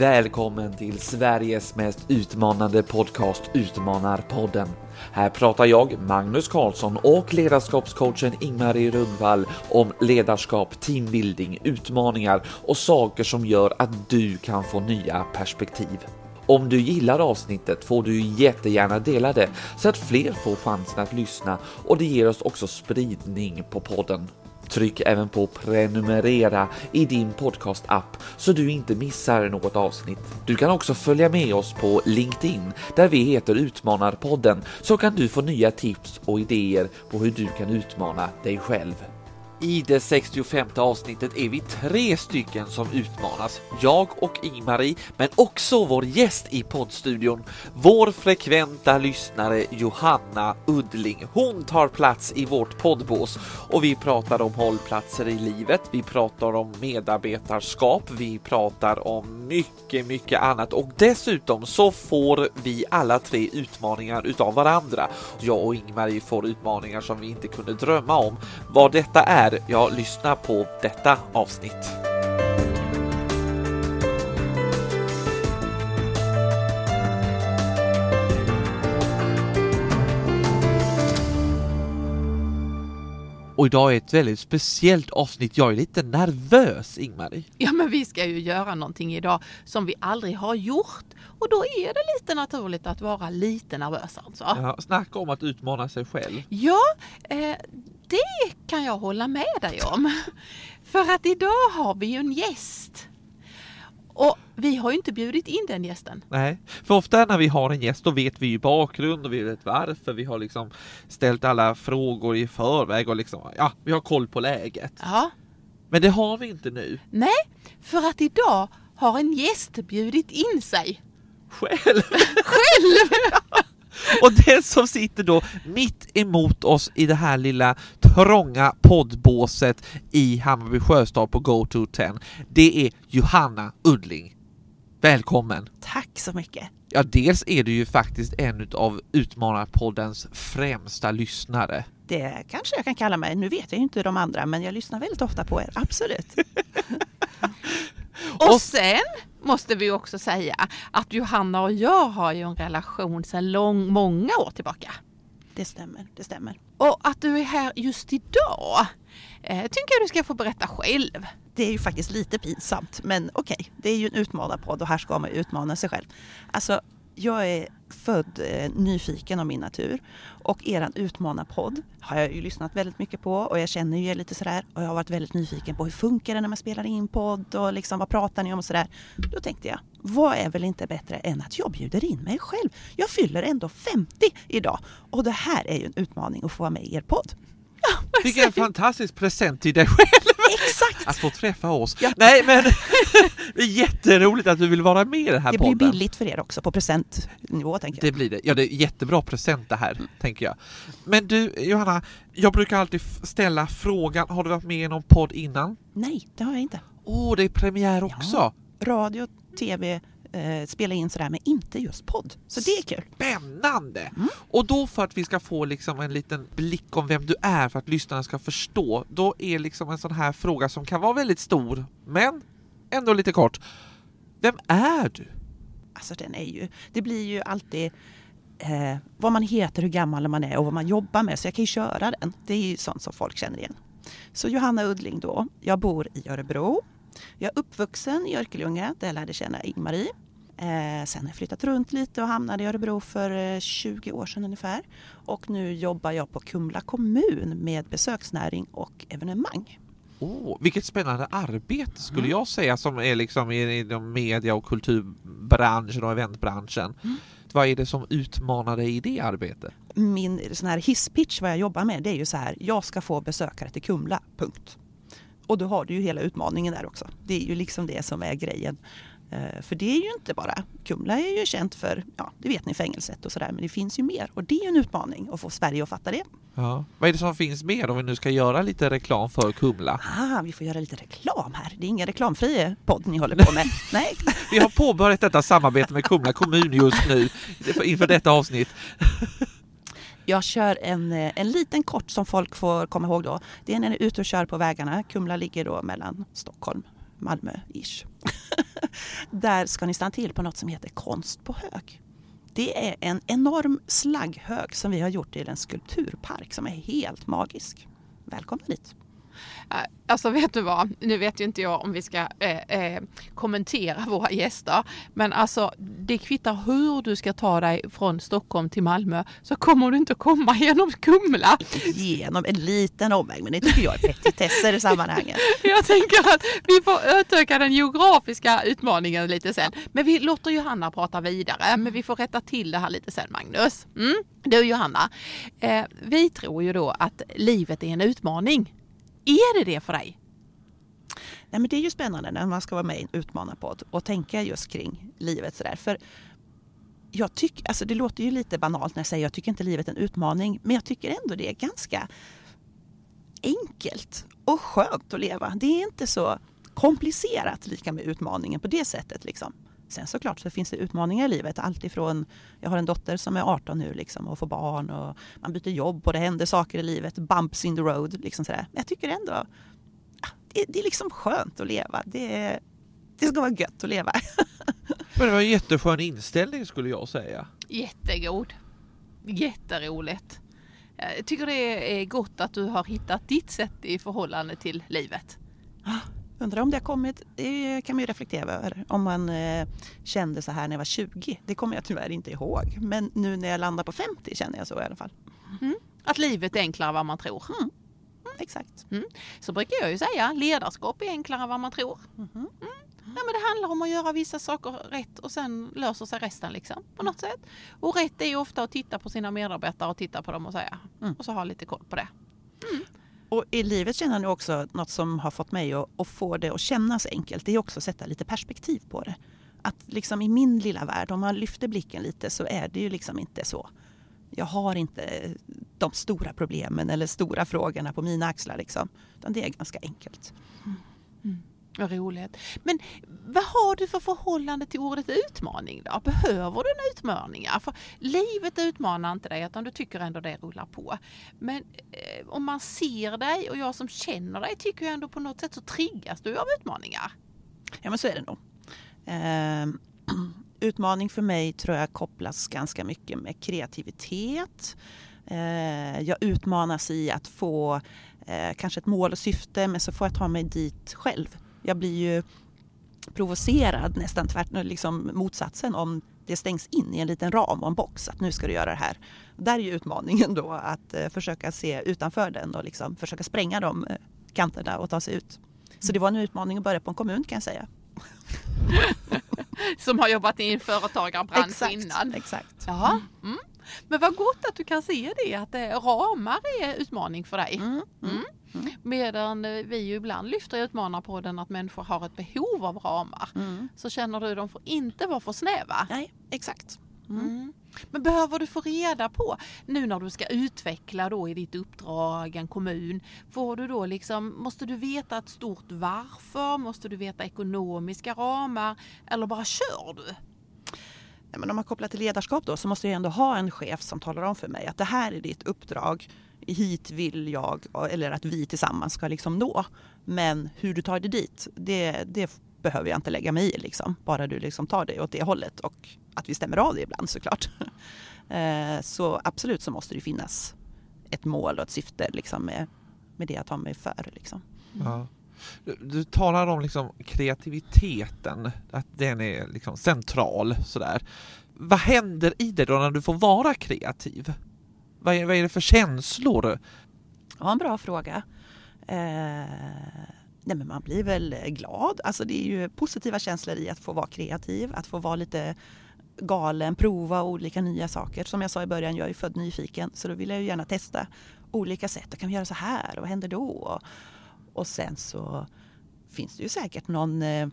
Välkommen till Sveriges mest utmanande podcast Utmanarpodden. Här pratar jag, Magnus Karlsson och ledarskapscoachen Ingmarie Rundvall om ledarskap, teambuilding, utmaningar och saker som gör att du kan få nya perspektiv. Om du gillar avsnittet får du jättegärna dela det så att fler får chansen att lyssna och det ger oss också spridning på podden. Tryck även på prenumerera i din podcastapp så du inte missar något avsnitt. Du kan också följa med oss på LinkedIn där vi heter Utmanarpodden så kan du få nya tips och idéer på hur du kan utmana dig själv. I det 65 avsnittet är vi tre stycken som utmanas. Jag och Ingmarie, men också vår gäst i poddstudion, vår frekventa lyssnare Johanna Uddling. Hon tar plats i vårt poddbås och vi pratar om hållplatser i livet. Vi pratar om medarbetarskap. Vi pratar om mycket, mycket annat och dessutom så får vi alla tre utmaningar utav varandra. Jag och Ingmarie får utmaningar som vi inte kunde drömma om. Vad detta är där jag lyssnar på detta avsnitt. Och idag är ett väldigt speciellt avsnitt. Jag är lite nervös, Ingmarie. Ja, men vi ska ju göra någonting idag som vi aldrig har gjort och då är det lite naturligt att vara lite nervös alltså. Ja, snacka om att utmana sig själv. Ja, eh, det kan jag hålla med dig om. För att idag har vi ju en gäst. Och vi har ju inte bjudit in den gästen. Nej, för ofta när vi har en gäst då vet vi ju bakgrund och vi vet varför. Vi har liksom ställt alla frågor i förväg och liksom, ja, vi har koll på läget. Ja. Men det har vi inte nu. Nej, för att idag har en gäst bjudit in sig. Själv? Själv! Och den som sitter då mitt emot oss i det här lilla trånga poddbåset i Hammarby Sjöstad på Go to 10, det är Johanna Uddling. Välkommen! Tack så mycket! Ja, dels är du ju faktiskt en av Utmanarpoddens främsta lyssnare. Det kanske jag kan kalla mig. Nu vet jag ju inte de andra, men jag lyssnar väldigt ofta på er, absolut. och sen måste vi också säga att Johanna och jag har ju en relation sedan lång, många år tillbaka. Det stämmer, det stämmer. Och att du är här just idag eh, tycker jag du ska få berätta själv. Det är ju faktiskt lite pinsamt, men okej, okay, det är ju en utmanarpodd och här ska man utmana sig själv. Alltså, jag är född eh, nyfiken av min natur och eran utmanarpodd har jag ju lyssnat väldigt mycket på och jag känner ju er lite sådär och jag har varit väldigt nyfiken på hur funkar det när man spelar in podd och liksom vad pratar ni om och sådär. Då tänkte jag, vad är väl inte bättre än att jag bjuder in mig själv? Jag fyller ändå 50 idag och det här är ju en utmaning att få vara med i er podd. Ja, Vilken fantastisk present till dig själv! Exakt! Att få träffa oss. Ja. Nej men, det är jätteroligt att du vill vara med i den här det podden. Det blir billigt för er också på presentnivå tänker jag. Det blir det. Ja, det är jättebra present det här, mm. tänker jag. Men du Johanna, jag brukar alltid ställa frågan, har du varit med i någon podd innan? Nej, det har jag inte. Åh, oh, det är premiär också! Ja, radio, tv, eh, spela in sådär, men inte just podd. Så det är kul. Spännande! Mm. Och då för att vi ska få liksom en liten blick om vem du är, för att lyssnarna ska förstå, då är liksom en sån här fråga som kan vara väldigt stor, men ändå lite kort. Vem är du? Alltså den är ju, det blir ju alltid eh, vad man heter, hur gammal man är och vad man jobbar med, så jag kan ju köra den. Det är ju sånt som folk känner igen. Så Johanna Uddling då, jag bor i Örebro. Jag är uppvuxen i Örkelljunga där jag lärde känna Ingmarie. Eh, sen har jag flyttat runt lite och hamnade i Örebro för 20 eh, år sedan ungefär. Och nu jobbar jag på Kumla kommun med besöksnäring och evenemang. Oh, vilket spännande arbete skulle mm. jag säga som är liksom i, i media och kulturbranschen och eventbranschen. Mm. Vad är det som utmanar dig i det arbetet? Min sån här hisspitch vad jag jobbar med det är ju så här, jag ska få besökare till Kumla, punkt. Och då har du ju hela utmaningen där också. Det är ju liksom det som är grejen. Uh, för det är ju inte bara, Kumla är ju känt för, ja det vet ni, fängelset och sådär, men det finns ju mer och det är ju en utmaning att få Sverige att fatta det. Ja. Vad är det som finns mer om vi nu ska göra lite reklam för Kumla? Ah, vi får göra lite reklam här. Det är ingen reklamfri podd ni håller på med. Nej. vi har påbörjat detta samarbete med Kumla kommun just nu inför detta avsnitt. Jag kör en, eh, en liten kort som folk får komma ihåg då. Det är när ni är ute och kör på vägarna. Kumla ligger då mellan Stockholm, Malmö-ish. Där ska ni stanna till på något som heter Konst på hög. Det är en enorm slagghög som vi har gjort till en skulpturpark som är helt magisk. Välkomna dit! Äh, Alltså vet du vad, nu vet ju inte jag om vi ska eh, eh, kommentera våra gäster, men alltså det kvittar hur du ska ta dig från Stockholm till Malmö så kommer du inte komma genom Kumla. Genom en liten omväg, men det tycker jag är petitesser i sammanhanget. Jag tänker att vi får utöka den geografiska utmaningen lite sen. Men vi låter Johanna prata vidare, men vi får rätta till det här lite sen Magnus. Mm. Du Johanna, eh, vi tror ju då att livet är en utmaning. Är det det för dig? Nej, men det är ju spännande när man ska vara med i en utmanarpodd och tänka just kring livet sådär. För jag tycker, alltså det låter ju lite banalt när jag säger jag tycker inte livet är en utmaning, men jag tycker ändå det är ganska enkelt och skönt att leva. Det är inte så komplicerat lika med utmaningen på det sättet. Liksom. Sen såklart så finns det utmaningar i livet. Alltifrån, jag har en dotter som är 18 nu liksom, och får barn och man byter jobb och det händer saker i livet. Bumps in the road. Liksom sådär. Men jag tycker ändå ah, det, det är liksom skönt att leva. Det, det ska vara gött att leva. Men det var en jätteskön inställning skulle jag säga. Jättegod. Jätteroligt. Jag tycker det är gott att du har hittat ditt sätt i förhållande till livet. Undrar om det har kommit, det kan man ju reflektera över. Om man eh, kände så här när jag var 20. Det kommer jag tyvärr inte ihåg. Men nu när jag landar på 50 känner jag så i alla fall. Att livet är enklare än vad man tror. Exakt. Så brukar jag ju säga, ledarskap är enklare än vad man tror. Mm. Ja, men det handlar om att göra vissa saker rätt och sen löser sig resten liksom, på något sätt. Och rätt är ju ofta att titta på sina medarbetare och titta på dem och säga. Mm. Och så ha lite koll på det. Och i livet känner jag nu också något som har fått mig att, att få det att kännas enkelt. Det är också att sätta lite perspektiv på det. Att liksom i min lilla värld, om man lyfter blicken lite så är det ju liksom inte så. Jag har inte de stora problemen eller stora frågorna på mina axlar liksom. Utan det är ganska enkelt. Vad roligt. Men vad har du för förhållande till ordet utmaning då? Behöver du en utmaningar? För livet utmanar inte dig utan du tycker ändå det rullar på. Men eh, om man ser dig och jag som känner dig tycker jag ändå på något sätt så triggas du av utmaningar. Ja men så är det nog. Eh, utmaning för mig tror jag kopplas ganska mycket med kreativitet. Eh, jag utmanas i att få eh, kanske ett mål och syfte men så får jag ta mig dit själv. Jag blir ju provocerad nästan tvärt, liksom motsatsen om det stängs in i en liten ram och en box att nu ska du göra det här. Där är ju utmaningen då att eh, försöka se utanför den och liksom försöka spränga de eh, kanterna och ta sig ut. Så det var en utmaning att börja på en kommun kan jag säga. Som har jobbat i en företagarbransch innan. Exakt. Ja. Mm. Men vad gott att du kan se det, att eh, ramar är utmaning för dig. Mm. Mm. Mm. Medan eh, vi ju ibland lyfter i utmanarpodden att människor har ett behov av ramar. Mm. Så känner du de får inte vara för snäva. Nej, exakt. Mm. Mm. Men behöver du få reda på, nu när du ska utveckla då i ditt uppdrag en kommun, får du då liksom, måste du veta ett stort varför? Måste du veta ekonomiska ramar? Eller bara kör du? Nej, men om man kopplar till ledarskap då så måste jag ändå ha en chef som talar om för mig att det här är ditt uppdrag. Hit vill jag, eller att vi tillsammans ska liksom nå. Men hur du tar dig dit, det, det behöver jag inte lägga mig i. Liksom. Bara du liksom tar dig åt det hållet och att vi stämmer av det ibland såklart. Eh, så absolut så måste det finnas ett mål och ett syfte liksom med, med det jag tar mig för. Liksom. Ja. Du, du talar om liksom kreativiteten, att den är liksom central sådär. Vad händer i dig då när du får vara kreativ? Vad är, vad är det för känslor? Ja, en bra fråga. Eh, nej men man blir väl glad. Alltså det är ju positiva känslor i att få vara kreativ, att få vara lite galen, prova olika nya saker. Som jag sa i början, jag är född nyfiken så då vill jag ju gärna testa olika sätt. Kan vi göra så här och vad händer då? Och, och sen så finns det ju säkert någon eh,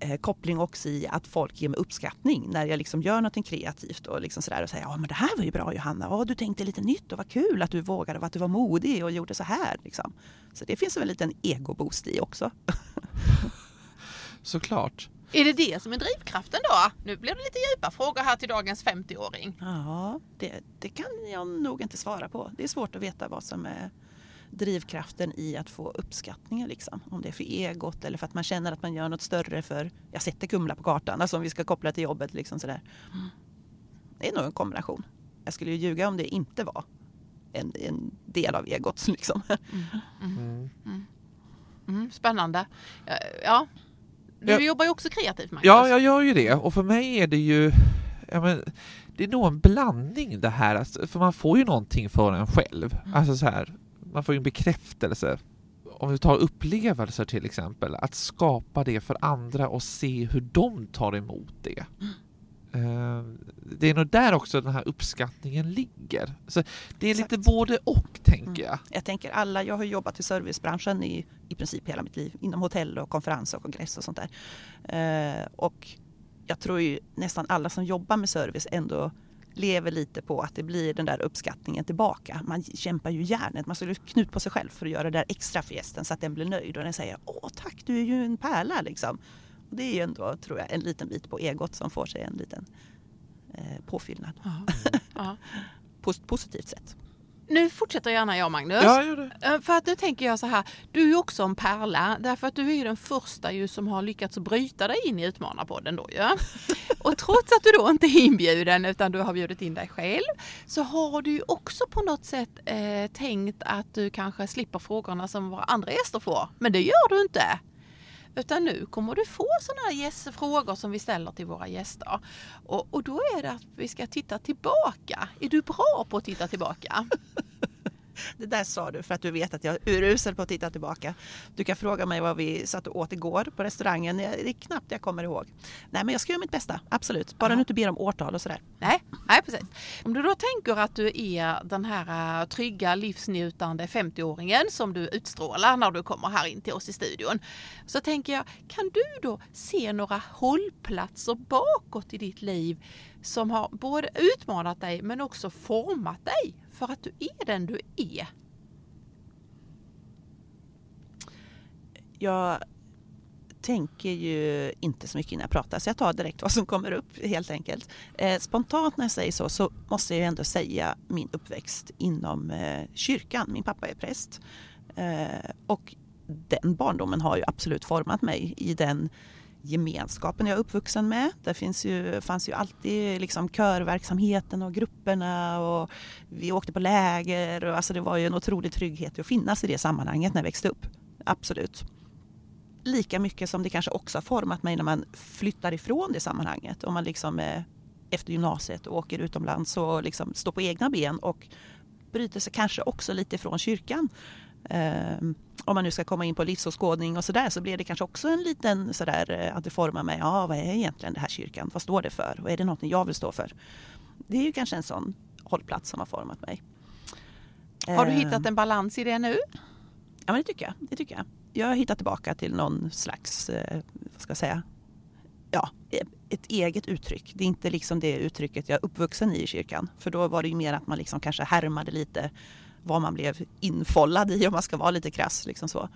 eh, koppling också i att folk ger mig uppskattning när jag liksom gör något kreativt och liksom sådär och säger ja men det här var ju bra Johanna, ja, du tänkte lite nytt och vad kul att du vågade och att du var modig och gjorde så här. Liksom. Så det finns väl en liten egoboost i också. Såklart. Är det det som är drivkraften då? Nu blir det lite djupa frågor här till dagens 50-åring. Ja, det, det kan jag nog inte svara på. Det är svårt att veta vad som är drivkraften i att få uppskattningar. Liksom. Om det är för egot eller för att man känner att man gör något större för, jag sätter Kumla på kartan, alltså om vi ska koppla till jobbet. Liksom sådär. Mm. Det är nog en kombination. Jag skulle ju ljuga om det inte var en, en del av egot. Liksom. Mm. Mm. mm. mm. Spännande. Ja, du ja. jobbar ju också kreativt Magnus. Ja, jag gör ju det och för mig är det ju ja, men, det är nog en blandning det här, alltså, för man får ju någonting för en själv. Mm. Alltså så här, man får ju en bekräftelse. Om vi tar upplevelser till exempel, att skapa det för andra och se hur de tar emot det. Eh, det är nog där också den här uppskattningen ligger. Så det är Exakt. lite både och, tänker jag. Mm. Jag tänker alla, jag har jobbat i servicebranschen i, i princip hela mitt liv, inom hotell och konferens och kongress och sånt där. Eh, och jag tror ju nästan alla som jobbar med service ändå lever lite på att det blir den där uppskattningen tillbaka. Man kämpar ju hjärnet, man slår knut på sig själv för att göra det där extra för gästen så att den blir nöjd och den säger åh tack du är ju en pärla liksom. Och det är ju ändå, tror jag, en liten bit på egot som får sig en liten eh, påfyllnad. Mm. på ett positivt sätt. Nu fortsätter gärna jag Magnus. Ja, gör det. Eh, för att nu tänker jag så här, du är ju också en pärla därför att du är ju den första ju som har lyckats bryta dig in i Utmanarpodden då ju. Och trots att du då inte är inbjuden utan du har bjudit in dig själv så har du ju också på något sätt eh, tänkt att du kanske slipper frågorna som våra andra gäster får. Men det gör du inte. Utan nu kommer du få sådana här frågor som vi ställer till våra gäster. Och, och då är det att vi ska titta tillbaka. Är du bra på att titta tillbaka? Det där sa du för att du vet att jag är urusel på att titta tillbaka. Du kan fråga mig vad vi satt och åt igår på restaurangen. Det är knappt jag kommer ihåg. Nej, men jag ska göra mitt bästa, absolut. Bara ja. du inte ber om årtal och sådär. Nej, nej, precis. Om du då tänker att du är den här äh, trygga, livsnjutande 50-åringen som du utstrålar när du kommer här in till oss i studion. Så tänker jag, kan du då se några hållplatser bakåt i ditt liv som har både utmanat dig men också format dig för att du är den du är? Jag tänker ju inte så mycket innan jag pratar så jag tar direkt vad som kommer upp helt enkelt. Eh, spontant när jag säger så så måste jag ändå säga min uppväxt inom eh, kyrkan. Min pappa är präst eh, och den barndomen har ju absolut format mig i den gemenskapen jag är uppvuxen med. Det finns ju, fanns ju alltid liksom körverksamheten och grupperna och vi åkte på läger. Och alltså det var ju en otrolig trygghet att finnas i det sammanhanget när jag växte upp. Absolut. Lika mycket som det kanske också har format mig när man flyttar ifrån det sammanhanget. Om man liksom eh, efter gymnasiet och åker utomlands och liksom står på egna ben och bryter sig kanske också lite ifrån kyrkan. Um, om man nu ska komma in på livsåskådning och sådär så blir det kanske också en liten sådär eh, att det formar mig. Ja, vad är egentligen det här kyrkan? Vad står det för? Och är det något jag vill stå för? Det är ju kanske en sån hållplats som har format mig. Har du hittat ehm. en balans i det nu? Ja, men det tycker jag. Det tycker jag. jag har hittat tillbaka till någon slags, eh, vad ska jag säga, ja, ett eget uttryck. Det är inte liksom det uttrycket jag är uppvuxen i i kyrkan. För då var det ju mer att man liksom kanske härmade lite vad man blev infollad i om man ska vara lite krass. Liksom så.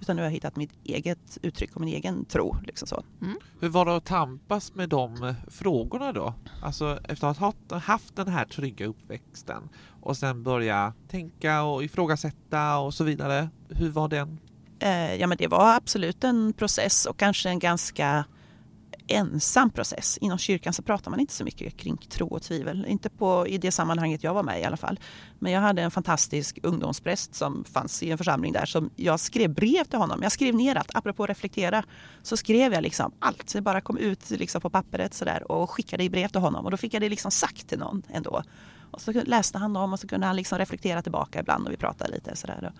Utan nu har jag hittat mitt eget uttryck och min egen tro. Liksom så. Mm. Hur var det att tampas med de eh, frågorna då? Alltså efter att ha haft den här trygga uppväxten och sen börja tänka och ifrågasätta och så vidare. Hur var den? Eh, ja men det var absolut en process och kanske en ganska ensam process. Inom kyrkan så pratar man inte så mycket kring tro och tvivel. Inte på, i det sammanhanget jag var med i alla fall. Men jag hade en fantastisk ungdomspräst som fanns i en församling där som jag skrev brev till honom. Jag skrev ner allt, apropå reflektera, så skrev jag liksom allt. Det bara kom ut liksom på pappret sådär och skickade i brev till honom och då fick jag det liksom sagt till någon ändå. Och så läste han dem och så kunde han liksom reflektera tillbaka ibland och vi pratade lite sådär.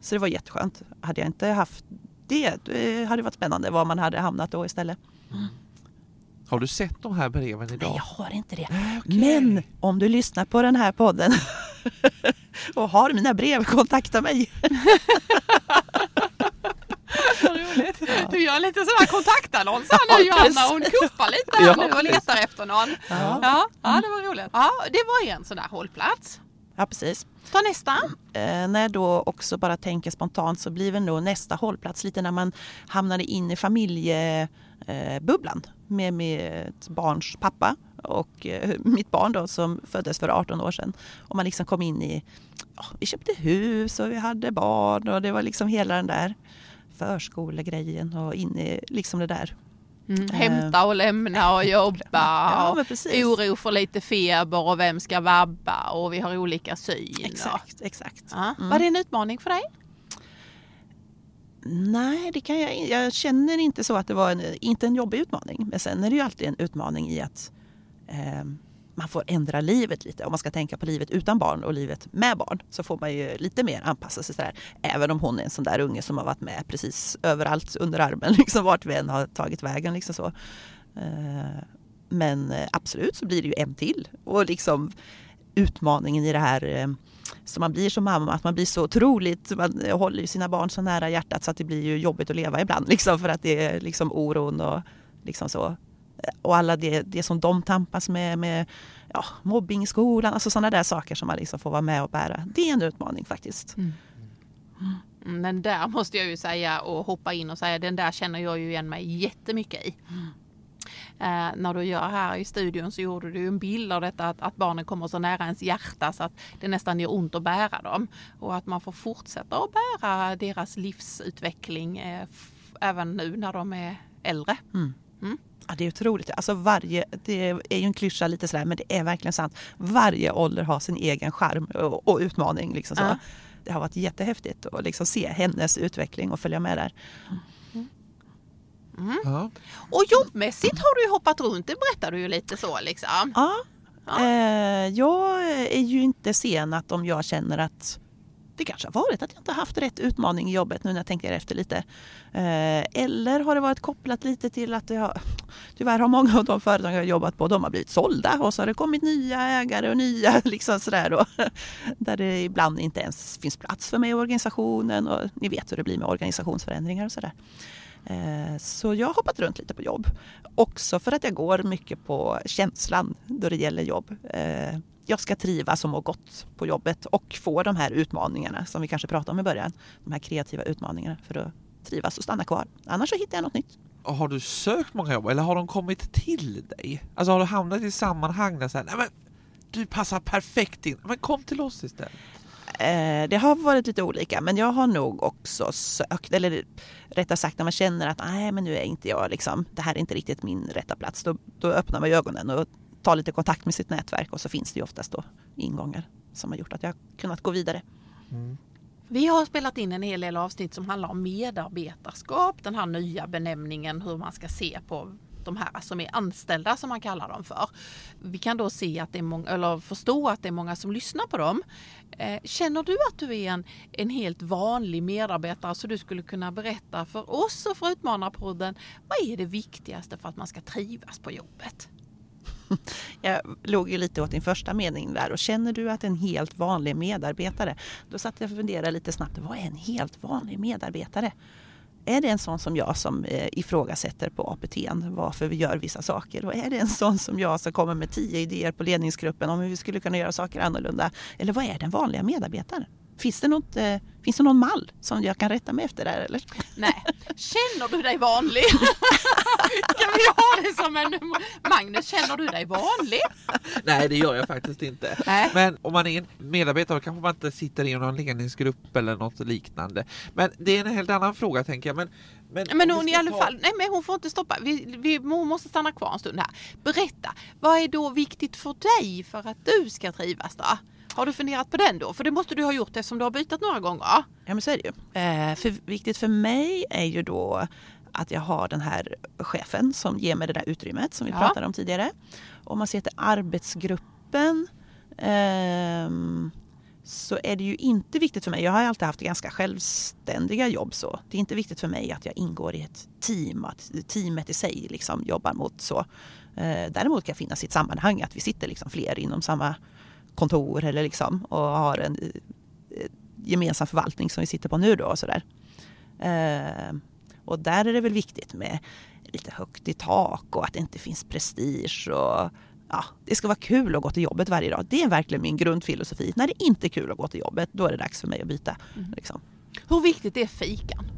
Så det var jätteskönt. Hade jag inte haft det, det hade varit spännande var man hade hamnat då istället. Mm. Har du sett de här breven idag? Nej, jag har inte det. Okay. Men om du lyssnar på den här podden och har mina brev, kontakta mig. Du gör lite sån här kontaktannons här nu Johanna. Hon kuppar lite här ja, nu och letar efter någon. Ja. Ja, ja, det var roligt. Ja, det var en sån där hållplats. Ja, precis. Ta nästa. Eh, när jag då också bara tänker spontant så blir väl nog nästa hållplats lite när man hamnade in i familjebubblan med mitt barns pappa och eh, mitt barn då som föddes för 18 år sedan. Och man liksom kom in i ja, vi köpte hus och vi hade barn och det var liksom hela den där förskolegrejen och in i liksom det där. Mm, hämta och lämna och jobba Ja, oro för lite feber och vem ska vabba och vi har olika syn. Exakt, exakt. Mm. Var det en utmaning för dig? Nej, det kan jag Jag känner inte så att det var en, inte en jobbig utmaning. Men sen är det ju alltid en utmaning i att eh, man får ändra livet lite. Om man ska tänka på livet utan barn och livet med barn så får man ju lite mer anpassa sig sådär. Även om hon är en sån där unge som har varit med precis överallt under armen, liksom vart vi än har tagit vägen. Liksom så. Eh, men eh, absolut så blir det ju en till. Och liksom utmaningen i det här eh, så man blir som mamma, att man blir så otroligt, man håller ju sina barn så nära hjärtat så att det blir ju jobbigt att leva ibland liksom för att det är liksom oron och liksom så. Och alla det, det som de tampas med, med ja, mobbing i skolan, alltså sådana där saker som man liksom får vara med och bära. Det är en utmaning faktiskt. Mm, Men där måste jag ju säga och hoppa in och säga den där känner jag ju igen mig jättemycket i. Eh, när du gör här i studion så gjorde du en bild av detta att, att barnen kommer så nära ens hjärta så att det nästan gör ont att bära dem. Och att man får fortsätta att bära deras livsutveckling eh, även nu när de är äldre. Ja, det är otroligt. Alltså varje, det är ju en klyscha lite sådär men det är verkligen sant. Varje ålder har sin egen charm och, och utmaning. Liksom så. Ja. Det har varit jättehäftigt att liksom se hennes utveckling och följa med där. Ja. Och jobbmässigt har du ju hoppat runt, det berättar du ju lite så liksom. Ja. Ja. Eh, jag är ju inte sen att om jag känner att det kanske har varit att jag inte har haft rätt utmaning i jobbet nu när jag tänker efter lite. Eh, eller har det varit kopplat lite till att har, tyvärr har många av de företag jag har jobbat på de har blivit sålda och så har det kommit nya ägare och nya liksom sådär då. Där det ibland inte ens finns plats för mig i organisationen och ni vet hur det blir med organisationsförändringar och sådär. Eh, så jag har hoppat runt lite på jobb. Också för att jag går mycket på känslan då det gäller jobb. Eh, jag ska trivas och må gott på jobbet och få de här utmaningarna som vi kanske pratade om i början. De här kreativa utmaningarna för att trivas och stanna kvar. Annars så hittar jag något nytt. Har du sökt många jobb eller har de kommit till dig? Alltså har du hamnat i sammanhang där så här, nej men du passar perfekt in, men kom till oss istället. Eh, Det har varit lite olika men jag har nog också sökt, eller rättare sagt när man känner att nej men nu är inte jag liksom, det här är inte riktigt min rätta plats. Då, då öppnar man ögonen och tar lite kontakt med sitt nätverk och så finns det ju oftast då ingångar som har gjort att jag har kunnat gå vidare. Vi har spelat in en hel del avsnitt som handlar om medarbetarskap, den här nya benämningen hur man ska se på de här alltså, som är anställda som man kallar dem för. Vi kan då se att det är många, eller förstå att det är många som lyssnar på dem. Eh, Känner du att du är en, en helt vanlig medarbetare så du skulle kunna berätta för oss och för Utmanarpodden vad är det viktigaste för att man ska trivas på jobbet? Jag låg ju lite åt din första mening där och känner du att en helt vanlig medarbetare, då satt jag och funderade lite snabbt, vad är en helt vanlig medarbetare? Är det en sån som jag som eh, ifrågasätter på APT varför vi gör vissa saker? Och är det en sån som jag som kommer med tio idéer på ledningsgruppen om hur vi skulle kunna göra saker annorlunda? Eller vad är den vanliga medarbetaren? Finns det, något, eh, finns det någon mall som jag kan rätta mig efter där eller? Nej, känner du dig vanlig? kan vi ha det som en... Magnus, känner du dig vanlig? Nej det gör jag faktiskt inte. Nej. Men om man är en medarbetare kanske man inte sitter i någon ledningsgrupp eller något liknande. Men det är en helt annan fråga tänker jag. Men, men, Men hon i alla ta- fall, nej men hon får inte stoppa. Vi, vi, hon måste stanna kvar en stund här. Berätta, vad är då viktigt för dig för att du ska trivas då? Har du funderat på den då? För det måste du ha gjort eftersom du har bytt några gånger. Ja men så är det ju. Eh, för viktigt för mig är ju då att jag har den här chefen som ger mig det där utrymmet som vi Ja. pratade om tidigare. Om man ser till arbetsgruppen ehm, så är det ju inte viktigt för mig. Jag har alltid haft ganska självständiga jobb så. Det är inte viktigt för mig att jag ingår i ett team, att teamet i sig liksom jobbar mot så. Eh, däremot kan jag finnas i ett sammanhang att vi sitter liksom fler inom samma kontor eller liksom och har en eh, gemensam förvaltning som vi sitter på nu då och sådär. Eh, och där är det väl viktigt med lite högt i tak och att det inte finns prestige och ja, det ska vara kul att gå till jobbet varje dag. Det är verkligen min grundfilosofi. När det inte är kul att gå till jobbet, då är det dags för mig att byta. Liksom. Hur viktigt är fikan?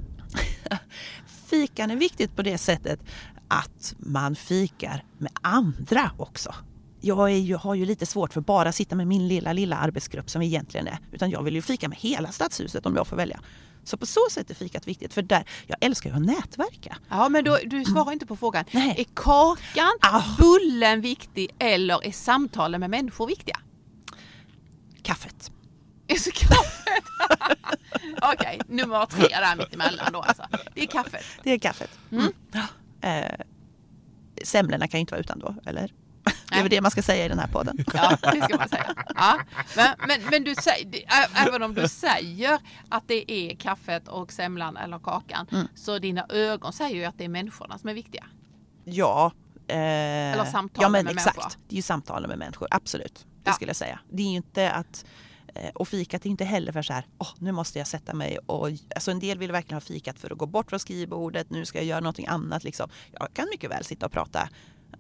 Fikan är viktigt på det sättet att man fikar med andra också. Jag ju, har ju lite svårt för att bara sitta med min lilla, lilla arbetsgrupp som vi egentligen är. Utan jag vill ju fika med hela stadshuset om jag får välja. Så på så sätt är fikat viktigt. För där, jag älskar ju att nätverka. Ja, men då, du svarar inte på frågan. Nej. Är kakan, Ah. bullen viktig eller är samtalen med människor viktiga? Kaffet. Är så kaffet? Okej, nummer tre där mittemellan då alltså. Det är kaffet. Det är kaffet. Mm. Eh, semlorna kan ju inte vara utan då, eller? Det är väl det man ska säga i den här podden. Ja, det ska man säga. Ja. Men, men, men du säger, även om du säger att det är kaffet och semlan eller kakan, Mm. så dina ögon säger ju att det är människorna som är viktiga. Ja. Eh, Eller samtalen ja, men med exakt. människor. Det är ju samtalen med människor, absolut. Det Ja. skulle jag säga. Det är ju inte att eh, och fikat är inte heller för så här, åh nu måste jag sätta mig och... Alltså en del vill verkligen ha fikat för att gå bort från skrivbordet, nu ska jag göra någonting annat liksom. Jag kan mycket väl sitta och prata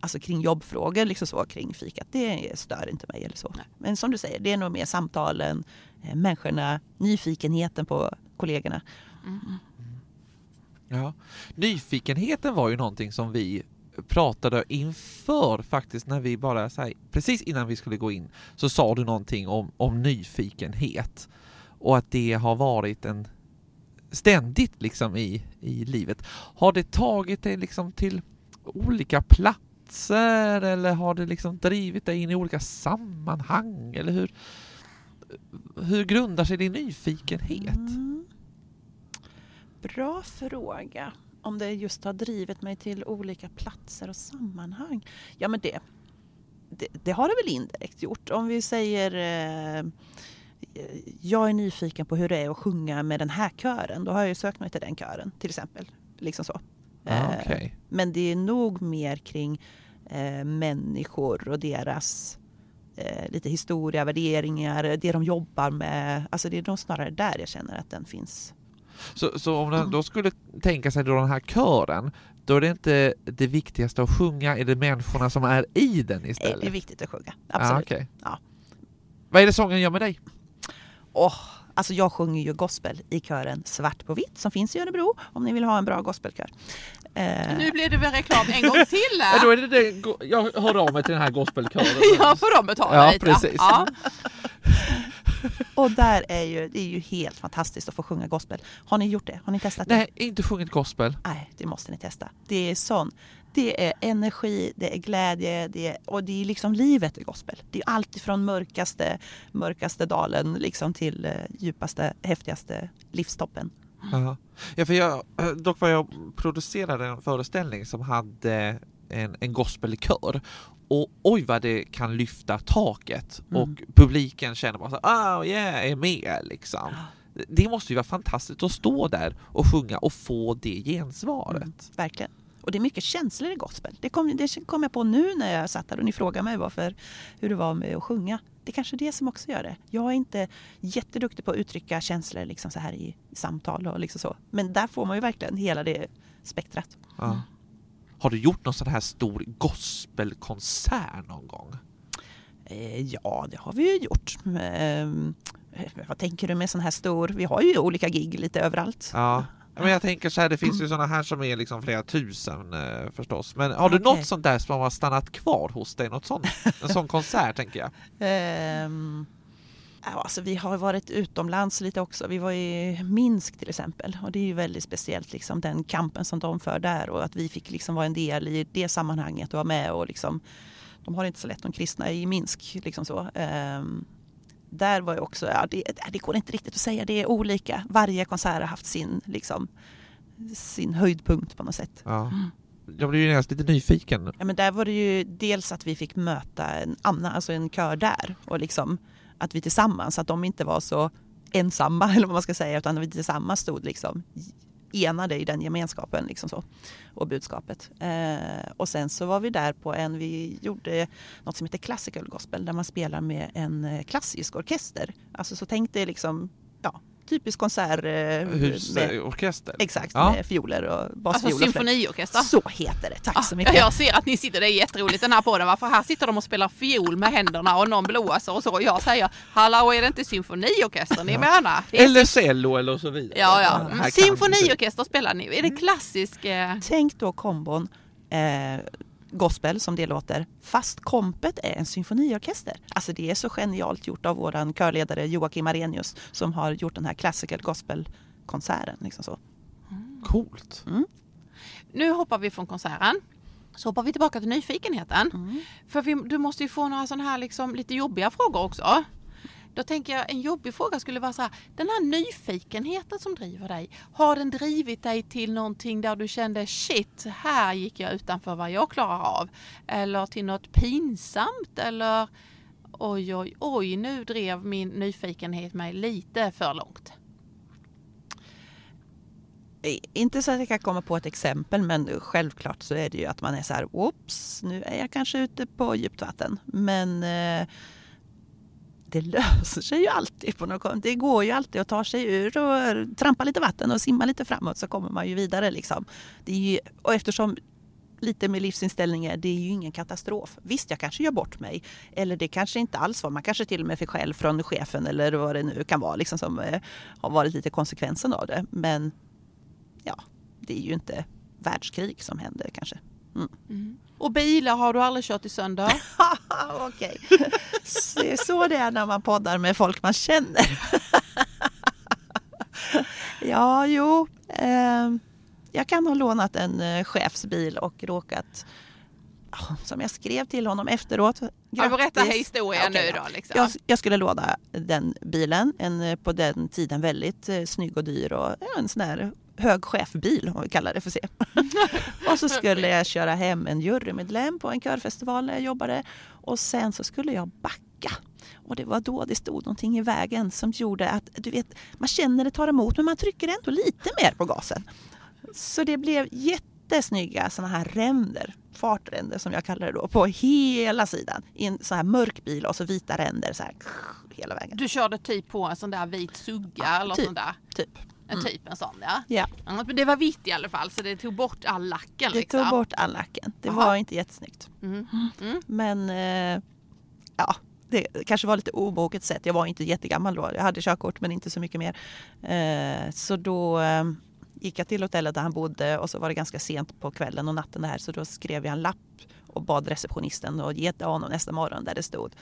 alltså, kring jobbfrågor, liksom så, kring fikat. Det stör inte mig eller så. Nej. Men som du säger, det är nog mer samtalen, eh, människorna, nyfikenheten på kollegorna. Ja. Nyfikenheten var ju någonting som vi pratade inför faktiskt när vi bara, så här, precis innan vi skulle gå in, så sa du någonting om, om nyfikenhet och att det har varit en ständigt liksom i, i livet. Har det tagit dig liksom till olika platser eller har det liksom drivit dig in i olika sammanhang eller hur, hur grundar sig din nyfikenhet? Mm. Bra fråga. Om det just har drivit mig till olika platser och sammanhang. Ja men det, det, det har det väl indirekt gjort. Om vi säger eh, jag är nyfiken på hur det är att sjunga med den här kören. Då har jag ju sökt mig till den kören till exempel. Liksom så. Ja, Eh, okej. Men det är nog mer kring eh, människor och deras eh, lite historia, värderingar, det de jobbar med. Alltså det är nog snarare där jag känner att den finns. Så, så om den då skulle tänka sig då den här kören, då är det inte det viktigaste att sjunga, är det människorna som är i den istället? det är viktigt att sjunga. Ja, Absolut. okej. Ja. Vad är det sången gör med dig? Åh, alltså jag sjunger ju gospel i kören Svart på vitt som finns i Örebro om ni vill ha en bra gospelkör. Eh, Nu blir det väl reklam en gång till Ja, här. då är det det, jag hör av mig till den här gospelkören. Ja, får de betala Ja, lite. precis. Ja. och där är ju, det är ju helt fantastiskt att få sjunga gospel. Har ni gjort det? Har ni testat det? Nej, inte sjungit gospel. Nej, det måste ni testa. Det är sån. Det är energi, det är glädje det är, och det är liksom livet i gospel. Det är allt ifrån mörkaste, mörkaste dalen liksom till eh, djupaste, häftigaste livstoppen. Ja. Ja, för jag, eh, dock var jag producerade en föreställning som hade en, en gospelkör och oj vad det kan lyfta taket Mm. och publiken känner bara så ah yeah, jag är med liksom. Det måste ju vara fantastiskt att stå där och sjunga och få det gensvaret. Mm, verkligen. Och det är mycket känslor i gospel. Det kom, det kom jag på nu när jag satt här och ni frågade mig varför, hur det var med att sjunga. Det är kanske är det som också gör det. Jag är inte jätteduktig på att uttrycka känslor liksom så här i samtal och liksom så. Men där får man ju verkligen hela det spektrat. Ja. Har du gjort någon sån här stor gospelkonsert någon gång? Eh, ja, det har vi ju gjort. Ehm, eh, vad tänker du med sån här stor? Vi har ju olika gig lite överallt. Ja. Men jag tänker så här, det finns ju såna här som är liksom flera tusen eh, förstås. Men har du Okej. något sånt där som har stannat kvar hos dig? Något sånt, en sån konsert tänker jag. Ja, alltså, vi har varit utomlands lite också. Vi var i Minsk till exempel och det är ju väldigt speciellt liksom, den kampen som de för där och att vi fick liksom vara en del i det sammanhanget och vara med och liksom, de har det inte så lätt de kristna i Minsk. Liksom så. Ehm, där var ju också, ja, det, det går inte riktigt att säga, det är olika. Varje konsert har haft sin, liksom, sin höjdpunkt på något sätt. Ja. Jag blir ju nästan lite nyfiken. Ja, men där var det ju dels att vi fick möta en annan, alltså en kör där och liksom att vi tillsammans, att de inte var så ensamma eller vad man ska säga utan att vi tillsammans stod liksom enade i den gemenskapen liksom så, och budskapet. Eh, och sen så var vi där på en, vi gjorde något som heter Classical Gospel där man spelar med en eh, klassisk orkester. Alltså så tänk dig liksom, typisk konsert eh, med, Husorkester. exakt, Ja. med fioler och Alltså basfioler. flöjt. symfoniorkester. Så heter det, tack Ja, så mycket. Jag ser att ni sitter, det är jätteroligt den här podden. Varför här sitter de och spelar fiol med händerna och någon blåser och så. Och jag säger, hallå är det inte symfoniorkester ni menar? Det är Eller cello eller så vidare. Ja, ja. Mm. Symfoniorkester spelar ni. Är det klassisk? Eh... Tänk då kombon eh, gospel som det låter, fast kompet är en symfoniorkester. Alltså det är så genialt gjort av våran körledare Joakim Arrhenius som har gjort den här classical gospel-konserten. Liksom så. Coolt. Nu hoppar vi från konserten. Så hoppar vi tillbaka till nyfikenheten. Mm. För vi, du måste ju få några sådana här liksom lite jobbiga frågor också. Då tänker jag en jobbig fråga skulle vara så här. Den här nyfikenheten som driver dig. Har den drivit dig till någonting där du kände shit, här gick jag utanför vad jag klarar av. Eller till något pinsamt eller oj, oj, oj, nu drev min nyfikenhet mig lite för långt. Inte så att jag kan komma på ett exempel men självklart så är det ju att man är så här, oops, nu är jag kanske ute på djupt vatten. Men eh, det löser sig ju alltid. på något Det går ju alltid att ta sig ur och eh, trampa lite vatten och simma lite framåt så kommer man ju vidare. Liksom. Det är ju, och eftersom lite med livsinställningar, det är ju ingen katastrof. Visst, jag kanske gör bort mig. Eller det kanske inte alls var. Man kanske till och med fick skäll från chefen eller vad det nu kan vara liksom, som eh, har varit lite konsekvensen av det. Men ja, det är ju inte världskrig som händer kanske. Mm. Mm. Och bilar har du aldrig kört i sönder? Okej. Det är så det är när man poddar med folk man känner. ja, jo. Eh, jag kan ha lånat en eh, chefsbil och råkat som jag skrev till honom efteråt. Ja, berätta historien nu då. Liksom. Jag, jag skulle låna den bilen, en eh, på den tiden väldigt eh, snygg och dyr och ja, en sån här hög chefbil om vi kallar det för se. och så skulle jag köra hem en jurymedlem på en körfestival där jag jobbade och sen så skulle jag backa. Och det var då det stod någonting i vägen som gjorde att du vet, man känner det tar emot men man trycker ändå lite mer på gasen. Så det blev jättesnygga såna här ränder, fartränder som jag kallar det då, på hela sidan. I en sån här mörk bil och så vita ränder så här hela vägen. Du körde typ på en sån där vit sugga eller typ. sånt där. Typ. En typ en sån ja. Ja, Ja, Men det var vitt i alla fall så det tog bort all lacken. det liksom. tog bort all lacken. Det Aha. var inte jättesnyggt. Mm. Mm. Men eh, ja, det kanske var lite omoget sätt. Jag var inte jättegammal då. Jag hade körkort men inte så mycket mer. Eh, så då eh, gick jag till hotellet där han bodde och så var det ganska sent på kvällen och natten där så då skrev jag en lapp och bad receptionisten att ge till honom nästa morgon där det stod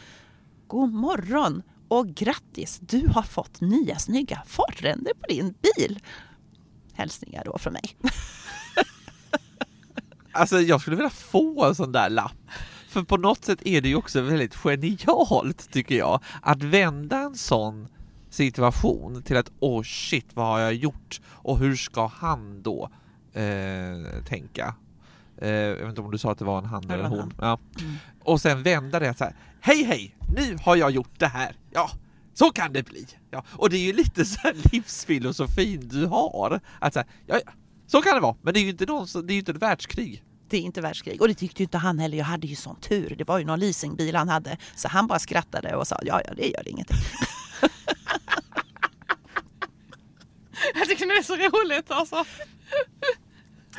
God morgon och grattis! Du har fått nya snygga fartränder på din bil. Hälsningar då från mig. Alltså jag skulle vilja få en sån där lapp. För på något sätt är det ju också väldigt genialt tycker jag, att vända en sån situation till att åh oh shit, vad har jag gjort? Och hur ska han då eh, tänka? Eh, jag vet inte om du sa att det var en han eller hon. Ja. Mm. Och sen vända det så här, hej hej, nu har jag gjort det här. Ja, så kan det bli. Ja. Och det är ju lite så här livsfilosofin du har. Att så, här, ja, så kan det vara, men det är ju inte, någon, det är ju inte ett världskrig. Det är inte världskrig. Och det tyckte ju inte han heller. Jag hade ju sån tur. Det var ju någon leasingbil han hade. Så han bara skrattade och sa ja, ja, det gör ingenting. Jag tycker det är så roligt alltså.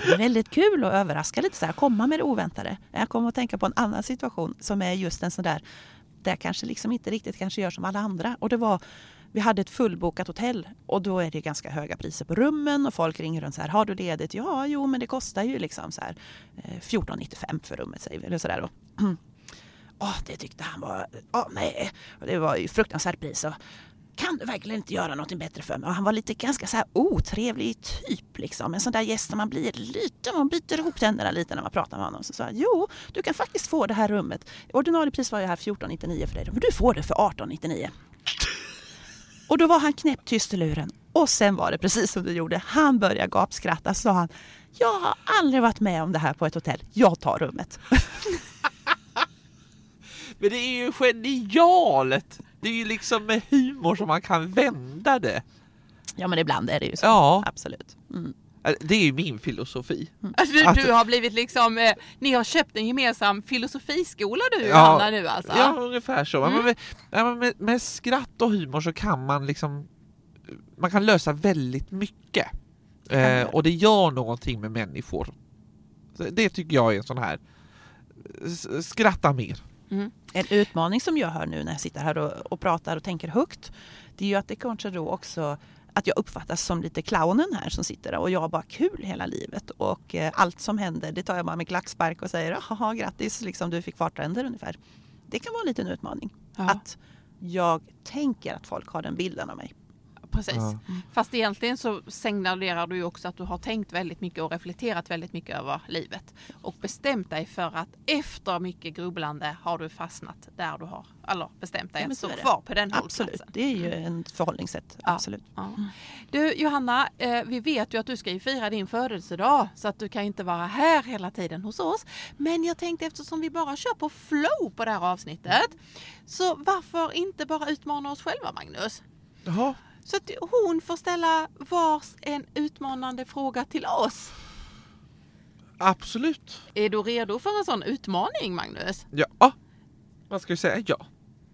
Det är väldigt kul att överraska lite så här, komma med det oväntade. Jag kommer att tänka på en annan situation som är just en sån där, där jag kanske liksom inte riktigt kanske gör som alla andra. Och det var, vi hade ett fullbokat hotell och då är det ganska höga priser på rummen och folk ringer runt så här, har du ledigt? Ja, jo, men det kostar ju liksom så här eh, 14,95 för rummet säger vi, eller så där då. Åh, det tyckte han var, oh, nej, och det var ju fruktansvärt pris. Och, kan du verkligen inte göra något bättre för mig? Och han var lite ganska så här otrevlig typ liksom. En sån där gäst som man blir lite, man biter ihop tänderna lite när man pratar med honom. Så sa han, jo, du kan faktiskt få det här rummet. Ordinarie pris var ju här 14,99 för dig. Men du får det för 18,99. Och då var han knäpptyst i luren. Och sen var det precis som du gjorde. Han började gapskratta. Så sa han, jag har aldrig varit med om det här på ett hotell. Jag tar rummet. Men det är ju genialt! Det är ju liksom med humor som man kan vända det. Ja, men ibland är det ju så. Ja, Absolut. Mm. det är ju min filosofi. Alltså, du, Att- du har blivit liksom, eh, ni har köpt en gemensam filosofiskola du och Ja. Hanna nu alltså? Ja, ungefär så. Mm. Men med, med, med skratt och humor så kan man liksom man kan lösa väldigt mycket. Eh, och det gör någonting med människor. Det tycker jag är en sån här skratta mer. Mm. En utmaning som jag hör nu när jag sitter här och, och pratar och tänker högt, det är ju att det kanske då också att jag uppfattas som lite clownen här som sitter där och jag har bara kul hela livet och eh, allt som händer det tar jag bara med klackspark och säger haha grattis, liksom du fick fartränder ungefär. Det kan vara en liten utmaning. Ja. Att jag tänker att folk har den bilden av mig. Precis. Ja. Fast egentligen så signalerar du ju också att du har tänkt väldigt mycket och reflekterat väldigt mycket över livet. Och bestämt dig för att efter mycket grubblande har du fastnat där du har, eller bestämt dig Ja, att stå kvar på den Absolut, hållplatsen. det är ju en förhållningssätt. Ja. Absolut. Ja. Du Johanna, eh, vi vet ju att du ska ju fira din födelsedag så att du kan inte vara här hela tiden hos oss. Men jag tänkte eftersom vi bara kör på flow på det här avsnittet så varför inte bara utmana oss själva Magnus? Jaha, Så att hon får ställa vars en utmanande fråga till oss. absolut. Är du redo för en sån utmaning Magnus? Ja. Vad ska vi säga? Ja.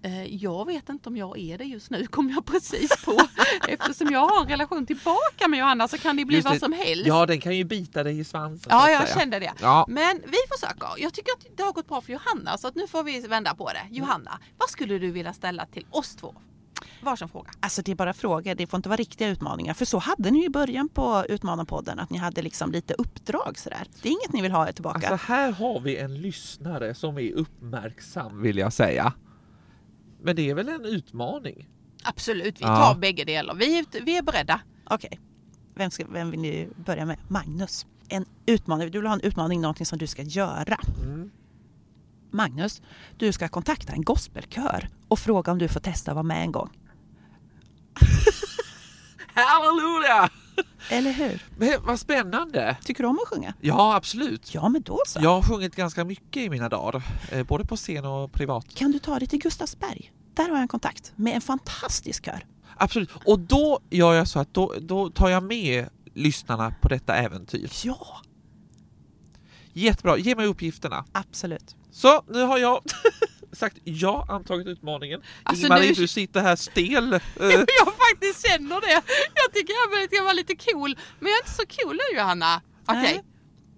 Eh, Jag vet inte om jag är det just nu, kom jag precis på. Eftersom jag har en relation tillbaka med Johanna så kan det bli Just vad som helst. Ja, den kan ju bita dig i svansen. Ja, jag säga. kände det. Ja. Men vi försöker. Jag tycker att det har gått bra för Johanna så att nu får vi vända på det. Johanna, vad skulle du vilja ställa till oss två? Varsin fråga. Alltså det är bara frågor, det får inte vara riktiga utmaningar. För så hade ni i början på Utmanarpodden, att ni hade liksom lite uppdrag sådär. Det är inget ni vill ha tillbaka. Alltså här har vi en lyssnare som är uppmärksam vill jag säga. Men det är väl en utmaning? Absolut, vi Ja. tar bägge delar. Vi är, vi är beredda. Okej, vem, ska, vem vill ni börja med? Magnus. En utmaning, du vill ha en utmaning, någonting som du ska göra. Mm. Magnus, du ska kontakta en gospelkör och fråga om du får testa att vara med en gång. Halleluja! Eller hur? Men vad spännande! Tycker du om att sjunga? Ja, absolut. Ja, men då så. Jag har sjungit ganska mycket i mina dagar, eh, både på scen och privat. Kan du ta dig till Gustavsberg? Där har jag en kontakt med en fantastisk kör. Absolut. Och då gör jag så att då, då tar jag med lyssnarna på detta äventyr. Ja, Jättebra, ge mig uppgifterna. absolut. Så, nu har jag sagt ja, antagit utmaningen. Alltså, Ingmarie, nu- du sitter här stel. Eh, Jag faktiskt känner det. Jag tycker jag ska vara lite cool. Men jag är inte så cool nu Johanna. Okej. Nej.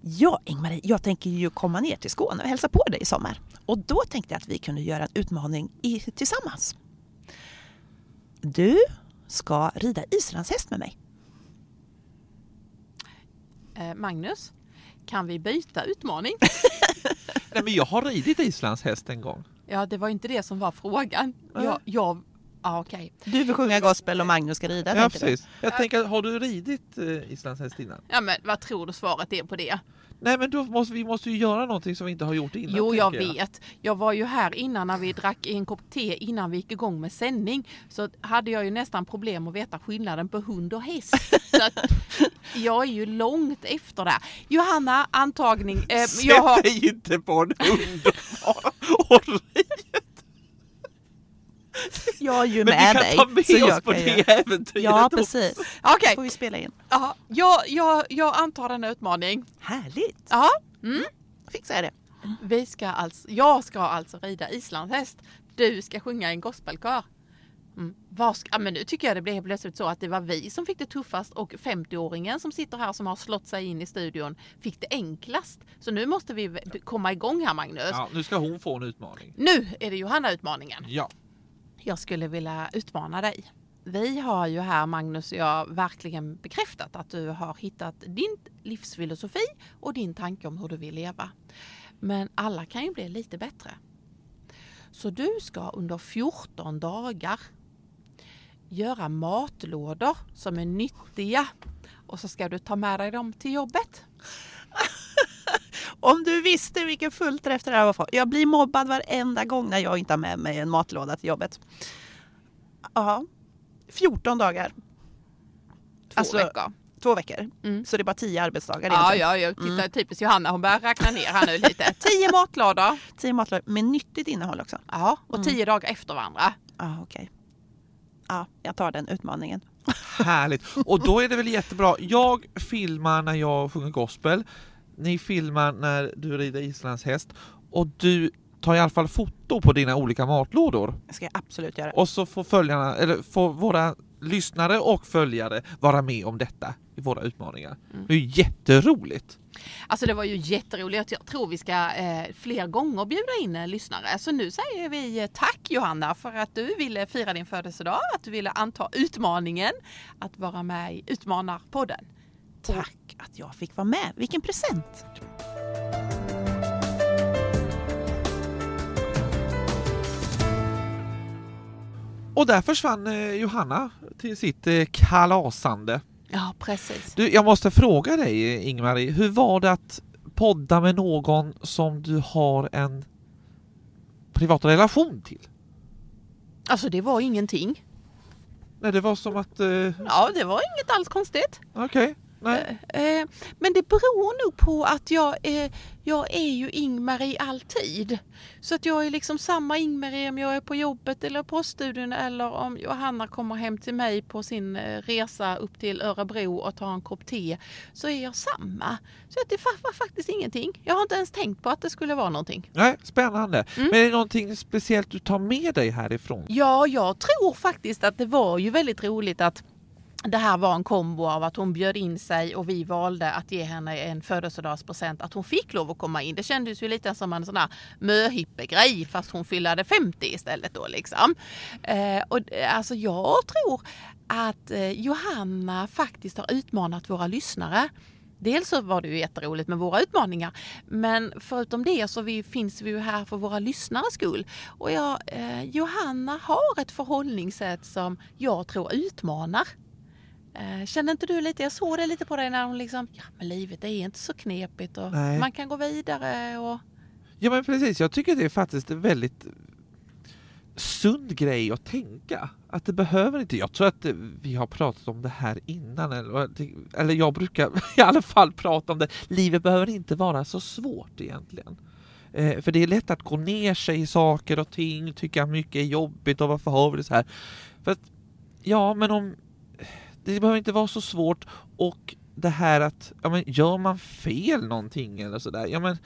Ja, Ingmarie, jag tänker ju komma ner till Skåne och hälsa på dig i sommar. Och då tänkte jag att vi kunde göra en utmaning i, tillsammans. Du ska rida islandshäst med mig. Eh, Magnus, kan vi byta utmaning? Nej, men jag har ridit islandshäst en gång. Ja, det var inte det som var frågan. Jag, jag, ja, okej. Du vill sjunga gospel och Magnus ska rida. Ja, tänker du? precis. Jag tänker, har du ridit eh, islandshäst innan? Ja, men vad tror du svaret är på det? Nej, men då måste vi måste ju göra någonting som vi inte har gjort innan. Jo, jag tänker vet. Jag var ju här innan när vi drack en kopp te innan vi gick igång med sändning. Så hade jag ju nästan problem att veta skillnaden på hund och häst. Så att jag är ju långt efter där. Johanna, antagning. Eh, Sätt jag har, dig inte på en hund och, och rid. Jag är ju Men med vi dig. kan ta med oss på det äventyret Ja, precis. Okej, får vi spela in. ja, jag, jag, jag antar denna utmaning. Härligt. Ja, mm. Fixar jag det. Vi ska alltså, jag ska alltså rida islandshäst. Du ska sjunga i en gospelkör. Mm. Ska, ja, men nu tycker jag det blev plötsligt så att det var vi som fick det tuffast och 50-åringen som sitter här som har slått sig in i studion fick det enklast. Så nu måste vi komma igång här Magnus. Ja, nu ska hon få en utmaning. Nu är det Johanna-utmaningen. Ja. Jag skulle vilja utmana dig. Vi har ju här Magnus och jag verkligen bekräftat att du har hittat din livsfilosofi och din tanke om hur du vill leva. Men alla kan ju bli lite bättre. Så du ska under 14 dagar göra matlådor som är nyttiga och så ska du ta med dig dem till jobbet. Om du visste vilken fullträff det här var för. Jag blir mobbad varenda gång när jag inte har med mig en matlåda till jobbet. Ja, 14 dagar. Två Alltså, veckor. Två veckor. Mm. Så det är bara 10 arbetsdagar Ja, egentligen. ja, jag tittar typiskt Johanna, hon börjar räkna ner här nu lite. 10 matlådor. 10 matlådor med nyttigt innehåll också. Ja, och 10 dagar efter varandra. Ja, okej. Ja, jag tar den utmaningen. Härligt. Och då är det väl jättebra. Jag filmar när jag sjunger gospel. Ni filmar när du rider islandshäst. Och du tar i alla fall foto på dina olika matlådor. Det ska jag absolut göra. Och så får följarna, eller får våra lyssnare och följare vara med om detta i våra utmaningar. Mm. Det är ju jätteroligt. Alltså det var ju jätteroligt. Jag tror vi ska eh, fler gånger bjuda in eh, lyssnare. Så nu säger vi eh, tack Johanna för att du ville fira din födelsedag, att du ville anta utmaningen att vara med i Utmanarpodden. Tack att jag fick vara med. Vilken present! Och där försvann eh, Johanna till sitt eh, kalasande. Ja, precis. Du, jag måste fråga dig eh, Ingmarie, hur var det att podda med någon som du har en privat relation till? Alltså det var ingenting. Nej, det var som att... Eh, Ja, det var inget alls konstigt. Okej, nej. Eh, men det beror nog på att jag, eh, jag är ju Ingmarie alltid. Så att jag är liksom samma Ingmarie om jag är på jobbet eller på studion eller om Johanna kommer hem till mig på sin eh, resa upp till Örebro och tar en kopp te. Så är jag samma. Så att det var faktiskt ingenting. Jag har inte ens tänkt på att det skulle vara någonting. Nej, spännande. Mm. Men är det någonting speciellt du tar med dig härifrån? Ja, jag tror faktiskt att det var ju väldigt roligt att det här var en kombo av att hon bjöd in sig och vi valde att ge henne en födelsedagspresent. Att hon fick lov att komma in. Det kändes ju lite som en sån där möhippegrej fast hon fyllde 50 istället då liksom. Eh, och eh, alltså jag tror att eh, Johanna faktiskt har utmanat våra lyssnare. Dels så var det ju jätteroligt med våra utmaningar men förutom det så vi, finns vi ju här för våra lyssnares skull. Och jag, eh, Johanna har ett förhållningssätt som jag tror utmanar. Eh, kände inte du lite, jag såg det lite på dig när hon liksom, ja men livet är inte så knepigt och Nej. man kan gå vidare och Ja men precis, jag tycker det är faktiskt en väldigt sund grej att tänka. Att det behöver inte, jag tror att vi har pratat om det här innan, eller, eller jag brukar i alla fall prata om det. Livet behöver inte vara så svårt egentligen. Eh, för det är lätt att gå ner sig i saker och ting, tycka mycket är jobbigt och varför har vi det så här? För att, ja men om, det behöver inte vara så svårt och det här att, ja men gör man fel någonting eller sådär, ja men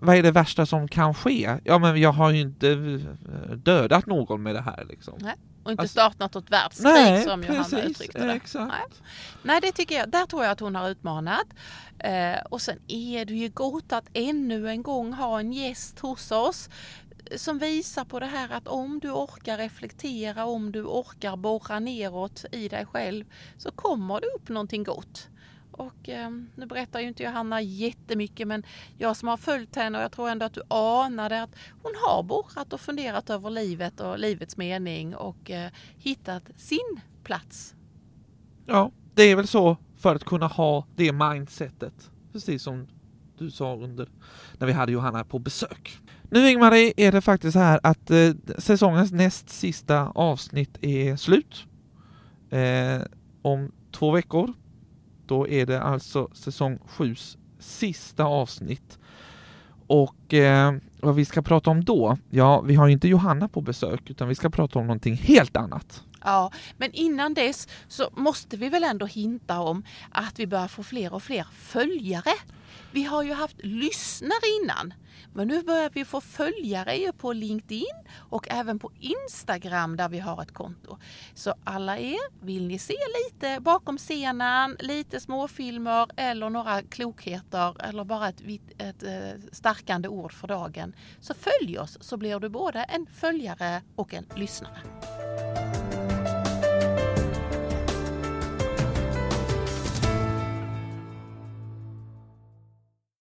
vad är det värsta som kan ske? Ja men jag har ju inte eh, dödat någon med det här liksom. och inte Alltså- startat något världskrig Nej, som Johanna precis, uttryckte det. exakt. Nej. Nej, det tycker jag. Där tror jag att hon har utmanat. Eh, och sen är det ju gott att ännu en gång ha en gäst hos oss som visar på det här att om du orkar reflektera, om du orkar borra neråt i dig själv så kommer det upp någonting gott. Och eh, nu berättar ju inte Johanna jättemycket men jag som har följt henne och jag tror ändå att du anade att hon har borrat och funderat över livet och livets mening och eh, hittat sin plats Ja, det är väl så för att kunna ha det mindsetet. Precis som du sa under när vi hade Johanna på besök. Nu Ingmarie är det faktiskt så här att eh, säsongens näst sista avsnitt är slut. Eh, om två veckor. Då är det alltså säsong 7 sista avsnitt. Och eh, vad vi ska prata om då? Ja, vi har ju inte Johanna på besök utan vi ska prata om någonting helt annat. Ja, men innan dess så måste vi väl ändå hinta om att vi börjar få fler och fler följare. Vi har ju haft lyssnare innan, men nu börjar vi få följare ju på LinkedIn och även på Instagram där vi har ett konto. Så alla er, vill ni se lite bakom scenen, lite småfilmer eller några klokheter eller bara ett, ett, ett starkande ord för dagen så följ oss så blir du både en följare och en lyssnare.